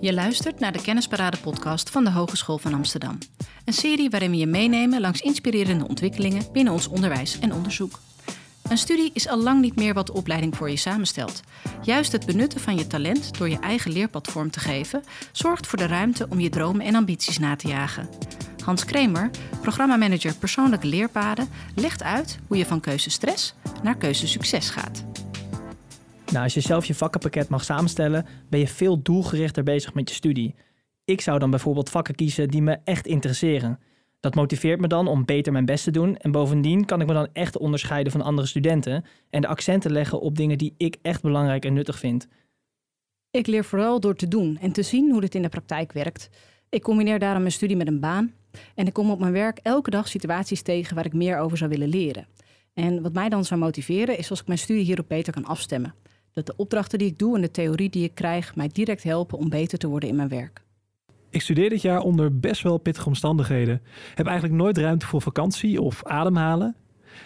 Je luistert naar de Kennisparade podcast van de Hogeschool van Amsterdam. Een serie waarin we je meenemen langs inspirerende ontwikkelingen binnen ons onderwijs en onderzoek. Een studie is al lang niet meer wat de opleiding voor je samenstelt. Juist het benutten van je talent door je eigen leerpad vorm te geven, zorgt voor de ruimte om je dromen en ambities na te jagen. Hans Kremer, programmamanager persoonlijke leerpaden, legt uit hoe je van keuzestress naar keuzesucces gaat. Nou, als je zelf je vakkenpakket mag samenstellen, ben je veel doelgerichter bezig met je studie. Ik zou dan bijvoorbeeld vakken kiezen die me echt interesseren. Dat motiveert me dan om beter mijn best te doen en bovendien kan ik me dan echt onderscheiden van andere studenten en de accenten leggen op dingen die ik echt belangrijk en nuttig vind. Ik leer vooral door te doen en te zien hoe dit in de praktijk werkt. Ik combineer daarom mijn studie met een baan en ik kom op mijn werk elke dag situaties tegen waar ik meer over zou willen leren. En wat mij dan zou motiveren is als ik mijn studie hierop beter kan afstemmen. Dat de opdrachten die ik doe en de theorie die ik krijg mij direct helpen om beter te worden in mijn werk. Ik studeer dit jaar onder best wel pittige omstandigheden. Heb eigenlijk nooit ruimte voor vakantie of ademhalen.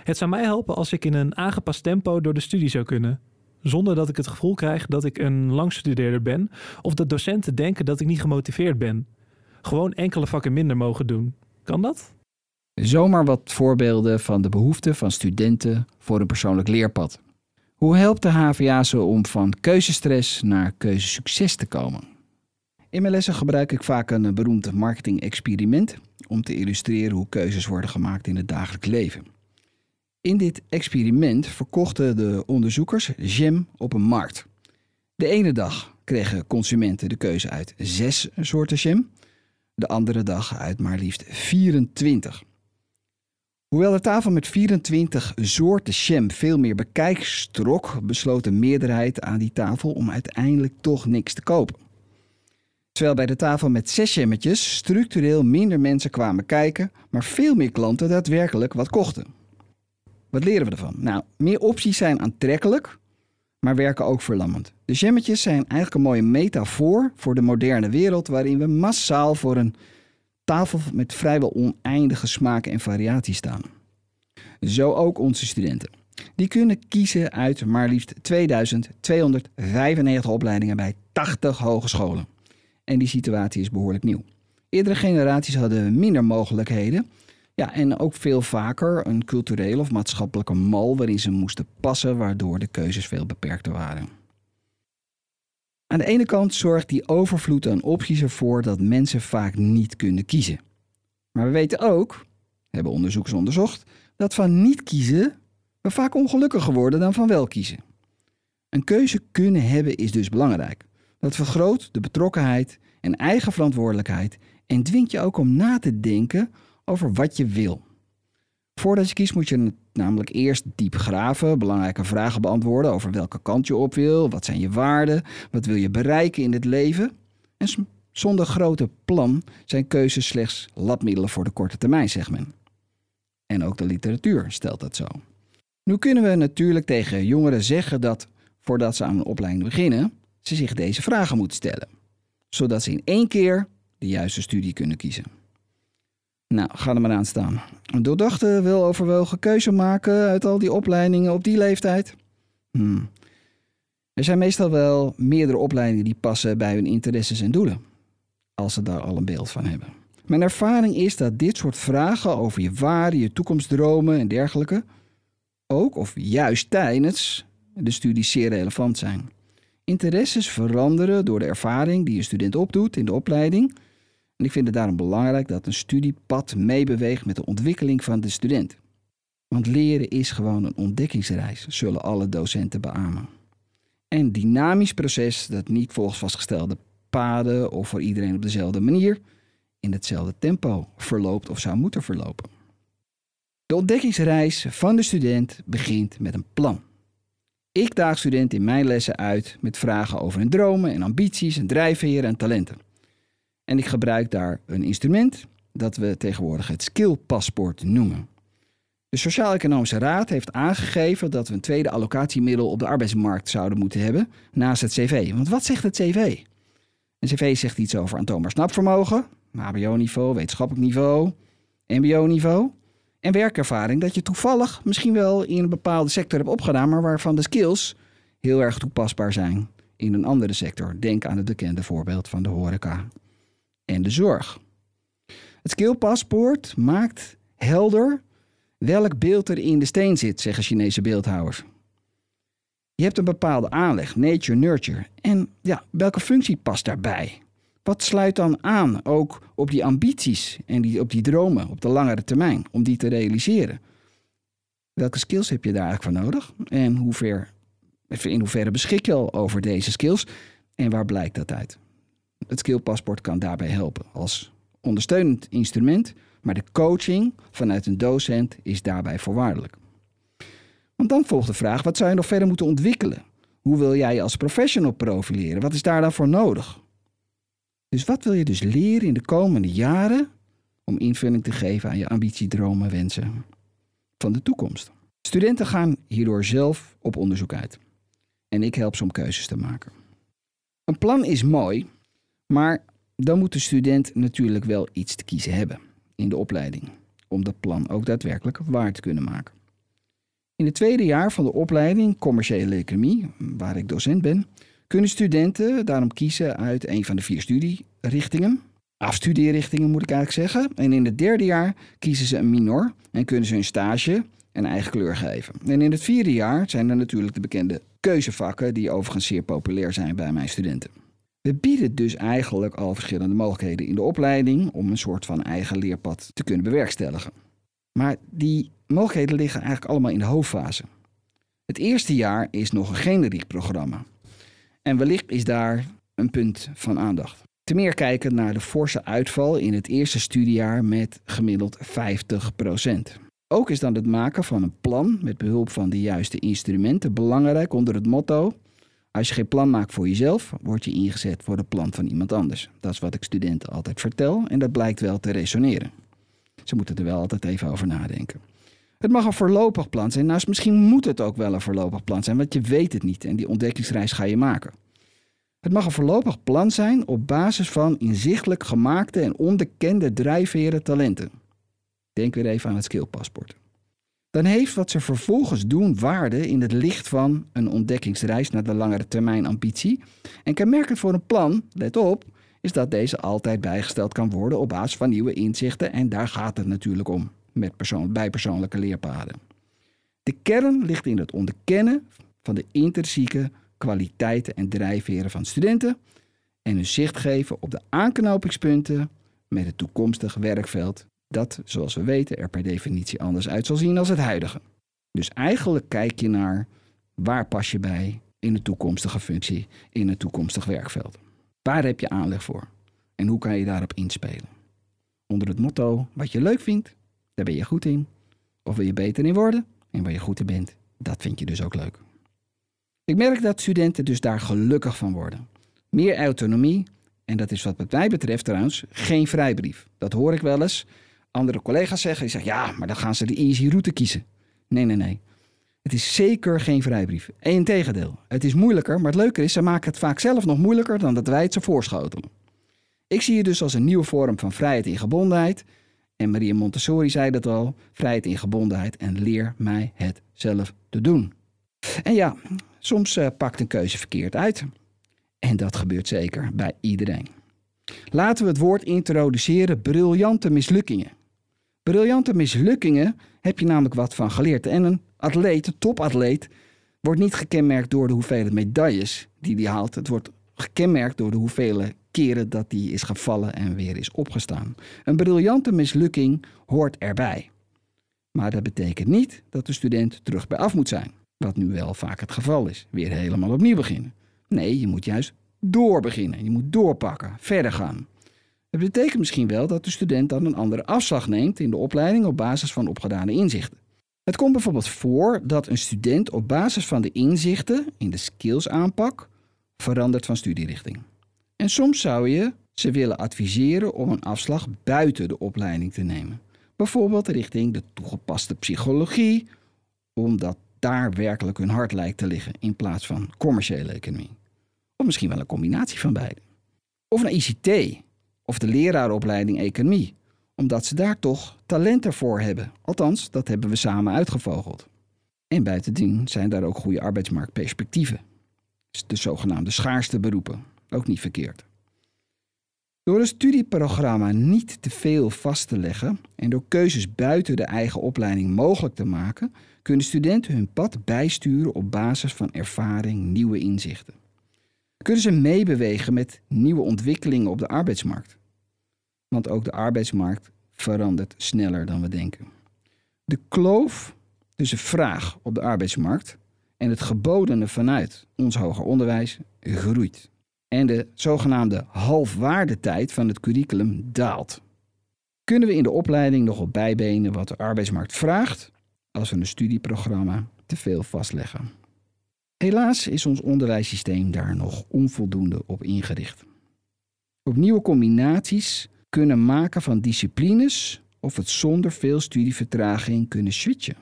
Het zou mij helpen als ik in een aangepast tempo door de studie zou kunnen. Zonder dat ik het gevoel krijg dat ik een langstudeerder ben of dat docenten denken dat ik niet gemotiveerd ben. Gewoon enkele vakken minder mogen doen. Kan dat? Zomaar wat voorbeelden van de behoeften van studenten voor een persoonlijk leerpad. Hoe helpt de HVA ze om van keuzestress naar keuzesucces te komen? In mijn lessen gebruik ik vaak een beroemd marketing-experiment om te illustreren hoe keuzes worden gemaakt in het dagelijks leven. In dit experiment verkochten de onderzoekers jam op een markt. De ene dag kregen consumenten de keuze uit zes soorten jam, de andere dag uit maar liefst 24. Hoewel de tafel met 24 soorten jam veel meer bekijk trok, besloot de meerderheid aan die tafel om uiteindelijk toch niks te kopen. Terwijl bij de tafel met zes jammetjes structureel minder mensen kwamen kijken, maar veel meer klanten daadwerkelijk wat kochten. Wat leren we ervan? Nou, meer opties zijn aantrekkelijk, maar werken ook verlammend. De jammetjes zijn eigenlijk een mooie metafoor voor de moderne wereld waarin we massaal voor een tafel met vrijwel oneindige smaken en variaties staan. Zo ook onze studenten. Die kunnen kiezen uit maar liefst 2295 opleidingen bij 80 hogescholen. En die situatie is behoorlijk nieuw. Eerdere generaties hadden minder mogelijkheden. Ja, en ook veel vaker een culturele of maatschappelijke mal waarin ze moesten passen, waardoor de keuzes veel beperkter waren. Aan de ene kant zorgt die overvloed aan opties ervoor dat mensen vaak niet kunnen kiezen. Maar we weten ook, hebben onderzoekers onderzocht, dat van niet kiezen we vaak ongelukkiger worden dan van wel kiezen. Een keuze kunnen hebben is dus belangrijk. Dat vergroot de betrokkenheid en eigen verantwoordelijkheid en dwingt je ook om na te denken over wat je wil. Voordat je kiest moet je namelijk eerst diep graven, belangrijke vragen beantwoorden over welke kant je op wil, wat zijn je waarden, wat wil je bereiken in het leven. En zonder grote plan zijn keuzes slechts labmiddelen voor de korte termijn, zegt men. En ook de literatuur stelt dat zo. Nu kunnen we natuurlijk tegen jongeren zeggen dat voordat ze aan een opleiding beginnen, ze zich deze vragen moeten stellen, zodat ze in één keer de juiste studie kunnen kiezen. Nou, ga er maar aan staan. Een doordachte, weloverwogen keuze maken uit al die opleidingen op die leeftijd? Hmm. Er zijn meestal wel meerdere opleidingen die passen bij hun interesses en doelen, als ze daar al een beeld van hebben. Mijn ervaring is dat dit soort vragen over je waarden, je toekomstdromen en dergelijke ook of juist tijdens de studie zeer relevant zijn. Interesses veranderen door de ervaring die je student opdoet in de opleiding. En ik vind het daarom belangrijk dat een studiepad meebeweegt met de ontwikkeling van de student. Want leren is gewoon een ontdekkingsreis, zullen alle docenten beamen. Een dynamisch proces dat niet volgens vastgestelde paden of voor iedereen op dezelfde manier in hetzelfde tempo verloopt of zou moeten verlopen. De ontdekkingsreis van de student begint met een plan. Ik daag studenten in mijn lessen uit met vragen over hun dromen en ambities en drijfveren en talenten. En ik gebruik daar een instrument dat we tegenwoordig het skillpaspoort noemen. De Sociaal-Economische Raad heeft aangegeven dat we een tweede allocatiemiddel op de arbeidsmarkt zouden moeten hebben naast het CV. Want wat zegt het CV? Een CV zegt iets over aantoonbaar snapvermogen, HBO-niveau, wetenschappelijk niveau, MBO-niveau en werkervaring dat je toevallig misschien wel in een bepaalde sector hebt opgedaan, maar waarvan de skills heel erg toepasbaar zijn in een andere sector. Denk aan het bekende voorbeeld van de horeca en de zorg. Het skillpaspoort maakt helder welk beeld er in de steen zit, zeggen Chinese beeldhouwers. Je hebt een bepaalde aanleg, nature, nurture. En ja, welke functie past daarbij? Wat sluit dan aan ook op die ambities en die, op die dromen op de langere termijn om die te realiseren? Welke skills heb je daar eigenlijk voor nodig? En in hoeverre beschik je al over deze skills? En waar blijkt dat uit? Het skillpaspoort kan daarbij helpen als ondersteunend instrument, maar de coaching vanuit een docent is daarbij voorwaardelijk. Want dan volgt de vraag: wat zou je nog verder moeten ontwikkelen? Hoe wil jij je als professional profileren? Wat is daar dan voor nodig? Dus wat wil je dus leren in de komende jaren om invulling te geven aan je ambitie, dromen, wensen van de toekomst? Studenten gaan hierdoor zelf op onderzoek uit. En ik help ze om keuzes te maken. Een plan is mooi, maar dan moet de student natuurlijk wel iets te kiezen hebben in de opleiding. Om dat plan ook daadwerkelijk waar te kunnen maken. In het tweede jaar van de opleiding Commerciële Economie, waar ik docent ben, kunnen studenten daarom kiezen uit een van de vier studierichtingen. Afstudierichtingen moet ik eigenlijk zeggen. En in het derde jaar kiezen ze een minor en kunnen ze hun stage een eigen kleur geven. En in het vierde jaar zijn er natuurlijk de bekende keuzevakken, die overigens zeer populair zijn bij mijn studenten. We bieden dus eigenlijk al verschillende mogelijkheden in de opleiding om een soort van eigen leerpad te kunnen bewerkstelligen. Maar die mogelijkheden liggen eigenlijk allemaal in de hoofdfase. Het eerste jaar is nog een generiek programma. En wellicht is daar een punt van aandacht. Te meer kijken naar de forse uitval in het eerste studiejaar met gemiddeld 50%. Ook is dan het maken van een plan met behulp van de juiste instrumenten belangrijk onder het motto: als je geen plan maakt voor jezelf, word je ingezet voor het plan van iemand anders. Dat is wat ik studenten altijd vertel en dat blijkt wel te resoneren. Ze moeten er wel altijd even over nadenken. Het mag een voorlopig plan zijn. Nou, misschien moet het ook wel een voorlopig plan zijn, want je weet het niet en die ontdekkingsreis ga je maken. Het mag een voorlopig plan zijn op basis van inzichtelijk gemaakte en onderkende drijfveren talenten. Denk weer even aan het skillpaspoort. Dan heeft wat ze vervolgens doen waarde in het licht van een ontdekkingsreis naar de langere termijn ambitie. En kenmerkend voor een plan, let op, is dat deze altijd bijgesteld kan worden op basis van nieuwe inzichten. En daar gaat het natuurlijk om met persoon, bijpersoonlijke leerpaden. De kern ligt in het onderkennen van de intrinsieke kwaliteiten en drijfveren van studenten en hun zicht geven op de aanknopingspunten met het toekomstige werkveld dat, zoals we weten, er per definitie anders uit zal zien als het huidige. Dus eigenlijk kijk je naar waar pas je bij in de toekomstige functie, in het toekomstig werkveld. Waar heb je aanleg voor en hoe kan je daarop inspelen? Onder het motto: wat je leuk vindt, daar ben je goed in. Of wil je beter in worden en waar je goed in bent, dat vind je dus ook leuk. Ik merk dat studenten dus daar gelukkig van worden. Meer autonomie en dat is wat mij betreft trouwens geen vrijbrief. Dat hoor ik wel eens andere collega's zeggen. Die zeggen, ja, maar dan gaan ze de easy route kiezen. Nee, nee, nee. Het is zeker geen vrijbrief. Integendeel. Het is moeilijker, maar het leuke is, ze maken het vaak zelf nog moeilijker dan dat wij het ze voorschotelen. Ik zie het dus als een nieuwe vorm van vrijheid in gebondenheid. En Maria Montessori zei dat al, vrijheid in gebondenheid en leer mij het zelf te doen. En ja, soms uh, pakt een keuze verkeerd uit. En dat gebeurt zeker bij iedereen. Laten we het woord introduceren briljante mislukkingen. Briljante mislukkingen heb je namelijk wat van geleerd. En een atleet, een topatleet, wordt niet gekenmerkt door de hoeveelheid medailles die hij haalt. Het wordt gekenmerkt door de hoeveelheid keren dat hij is gevallen en weer is opgestaan. Een briljante mislukking hoort erbij. Maar dat betekent niet dat de student terug bij af moet zijn. Wat nu wel vaak het geval is. Weer helemaal opnieuw beginnen. Nee, je moet juist doorbeginnen. Je moet doorpakken, verder gaan. Het betekent misschien wel dat de student dan een andere afslag neemt in de opleiding op basis van opgedane inzichten. Het komt bijvoorbeeld voor dat een student op basis van de inzichten in de skills aanpak verandert van studierichting. En soms zou je ze willen adviseren om een afslag buiten de opleiding te nemen. Bijvoorbeeld richting de toegepaste psychologie, omdat daar werkelijk hun hart lijkt te liggen in plaats van commerciële economie. Of misschien wel een combinatie van beide. Of naar ICT, of de leraaropleiding economie, omdat ze daar toch talenten voor hebben. Althans, dat hebben we samen uitgevogeld. En buitendien zijn daar ook goede arbeidsmarktperspectieven. De zogenaamde schaarste beroepen. Ook niet verkeerd. Door een studieprogramma niet te veel vast te leggen en door keuzes buiten de eigen opleiding mogelijk te maken, kunnen studenten hun pad bijsturen op basis van ervaring, nieuwe inzichten. Kunnen ze meebewegen met nieuwe ontwikkelingen op de arbeidsmarkt? Want ook de arbeidsmarkt verandert sneller dan we denken. De kloof tussen vraag op de arbeidsmarkt en het gebodene vanuit ons hoger onderwijs groeit. En de zogenaamde halfwaardetijd van het curriculum daalt. Kunnen we in de opleiding nog op bijbenen wat de arbeidsmarkt vraagt als we een studieprogramma te veel vastleggen? Helaas is ons onderwijssysteem daar nog onvoldoende op ingericht. Op nieuwe combinaties kunnen maken van disciplines of het zonder veel studievertraging kunnen switchen.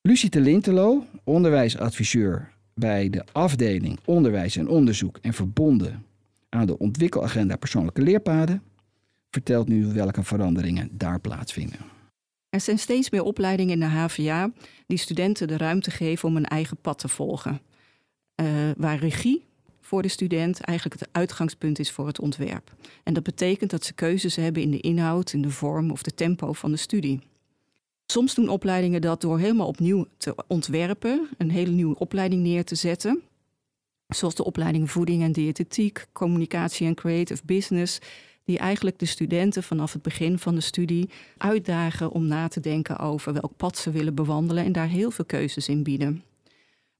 Lucie de Lintelo, onderwijsadviseur bij de afdeling Onderwijs en Onderzoek en verbonden aan de ontwikkelagenda persoonlijke leerpaden, vertelt nu welke veranderingen daar plaatsvinden. Er zijn steeds meer opleidingen in de HVA die studenten de ruimte geven om een eigen pad te volgen. Uh, waar regie voor de student eigenlijk het uitgangspunt is voor het ontwerp. En dat betekent dat ze keuzes hebben in de inhoud, in de vorm of de tempo van de studie. Soms doen opleidingen dat door helemaal opnieuw te ontwerpen, een hele nieuwe opleiding neer te zetten. Zoals de opleiding voeding en diëtetiek, communicatie en creative business, die eigenlijk de studenten vanaf het begin van de studie uitdagen om na te denken over welk pad ze willen bewandelen en daar heel veel keuzes in bieden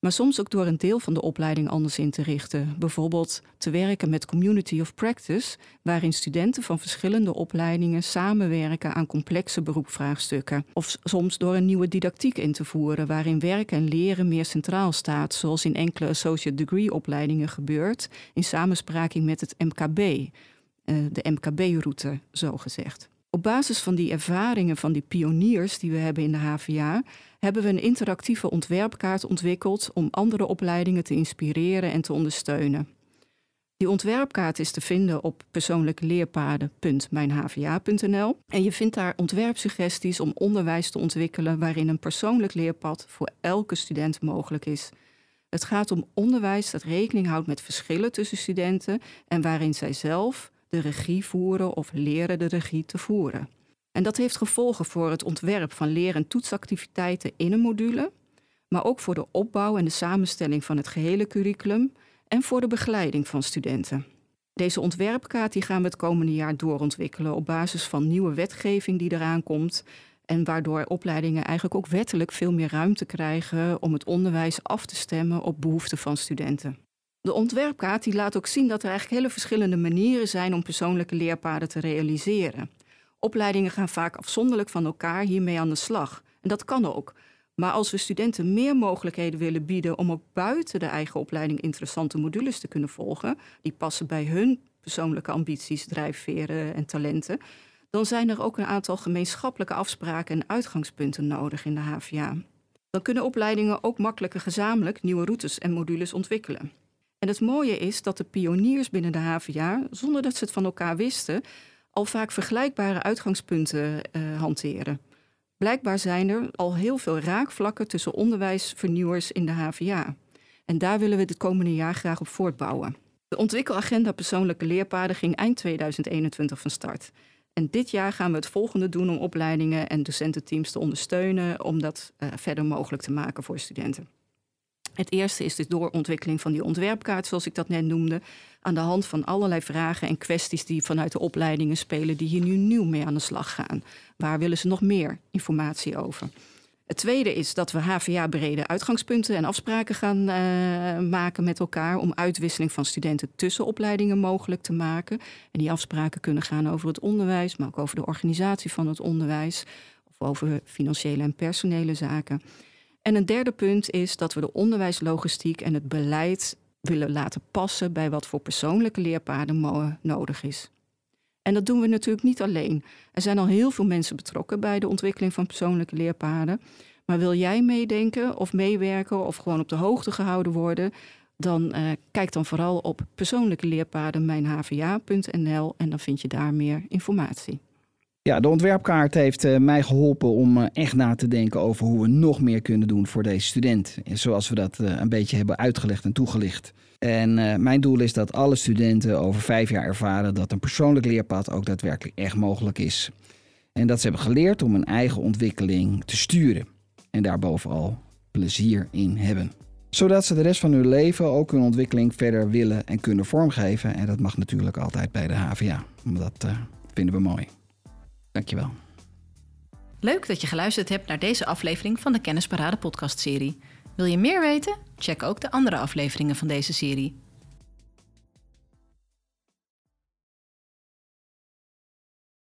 maar soms ook door een deel van de opleiding anders in te richten. Bijvoorbeeld te werken met community of practice, waarin studenten van verschillende opleidingen samenwerken aan complexe beroepvraagstukken. Of soms door een nieuwe didactiek in te voeren, waarin werken en leren meer centraal staat, zoals in enkele associate degree opleidingen gebeurt, in samenspraking met het MKB, eh, de MKB-route zo gezegd. Op basis van die ervaringen van die pioniers die we hebben in de HVA, hebben we een interactieve ontwerpkaart ontwikkeld om andere opleidingen te inspireren en te ondersteunen. Die ontwerpkaart is te vinden op persoonlijkeleerpaden.mijnhva.nl en je vindt daar ontwerpsuggesties om onderwijs te ontwikkelen waarin een persoonlijk leerpad voor elke student mogelijk is. Het gaat om onderwijs dat rekening houdt met verschillen tussen studenten en waarin zij zelf de regie voeren of leren de regie te voeren. En dat heeft gevolgen voor het ontwerp van leer- en toetsactiviteiten in een module, maar ook voor de opbouw en de samenstelling van het gehele curriculum en voor de begeleiding van studenten. Deze ontwerpkaart die gaan we het komende jaar doorontwikkelen op basis van nieuwe wetgeving die eraan komt en waardoor opleidingen eigenlijk ook wettelijk veel meer ruimte krijgen om het onderwijs af te stemmen op behoeften van studenten. De ontwerpkaart die laat ook zien dat er eigenlijk hele verschillende manieren zijn om persoonlijke leerpaden te realiseren. Opleidingen gaan vaak afzonderlijk van elkaar hiermee aan de slag. En dat kan ook. Maar als we studenten meer mogelijkheden willen bieden om ook buiten de eigen opleiding interessante modules te kunnen volgen, die passen bij hun persoonlijke ambities, drijfveren en talenten, dan zijn er ook een aantal gemeenschappelijke afspraken en uitgangspunten nodig in de HVA. Dan kunnen opleidingen ook makkelijker gezamenlijk nieuwe routes en modules ontwikkelen. En het mooie is dat de pioniers binnen de HVA, zonder dat ze het van elkaar wisten, al vaak vergelijkbare uitgangspunten uh, hanteren. Blijkbaar zijn er al heel veel raakvlakken tussen onderwijsvernieuwers in de HVA. En daar willen we het komende jaar graag op voortbouwen. De ontwikkelagenda persoonlijke leerpaden ging eind 2021 van start. En dit jaar gaan we het volgende doen om opleidingen en docententeams te ondersteunen om dat uh, verder mogelijk te maken voor studenten. Het eerste is de doorontwikkeling van die ontwerpkaart, zoals ik dat net noemde, aan de hand van allerlei vragen en kwesties die vanuit de opleidingen spelen, die hier nu nieuw mee aan de slag gaan. Waar willen ze nog meer informatie over? Het tweede is dat we HVA-brede uitgangspunten en afspraken gaan uh, maken met elkaar om uitwisseling van studenten tussen opleidingen mogelijk te maken. En die afspraken kunnen gaan over het onderwijs, maar ook over de organisatie van het onderwijs of over financiële en personele zaken. En een derde punt is dat we de onderwijslogistiek en het beleid willen laten passen bij wat voor persoonlijke leerpaden nodig is. En dat doen we natuurlijk niet alleen. Er zijn al heel veel mensen betrokken bij de ontwikkeling van persoonlijke leerpaden. Maar wil jij meedenken of meewerken of gewoon op de hoogte gehouden worden? Dan uh, kijk dan vooral op persoonlijke leerpaden mijnhva.nl en dan vind je daar meer informatie. Ja, de ontwerpkaart heeft eh, mij geholpen om eh, echt na te denken over hoe we nog meer kunnen doen voor deze student. Zoals we dat eh, een beetje hebben uitgelegd en toegelicht. En mijn doel is dat alle studenten over vijf jaar ervaren dat een persoonlijk leerpad ook daadwerkelijk echt mogelijk is. En dat ze hebben geleerd om hun eigen ontwikkeling te sturen. En daar bovenal plezier in hebben. Zodat ze de rest van hun leven ook hun ontwikkeling verder willen en kunnen vormgeven. En dat mag natuurlijk altijd bij de HVA. Dat vinden we mooi. Dankjewel. Leuk dat je geluisterd hebt naar deze aflevering van de Kennisparade podcastserie. Wil je meer weten? Check ook de andere afleveringen van deze serie.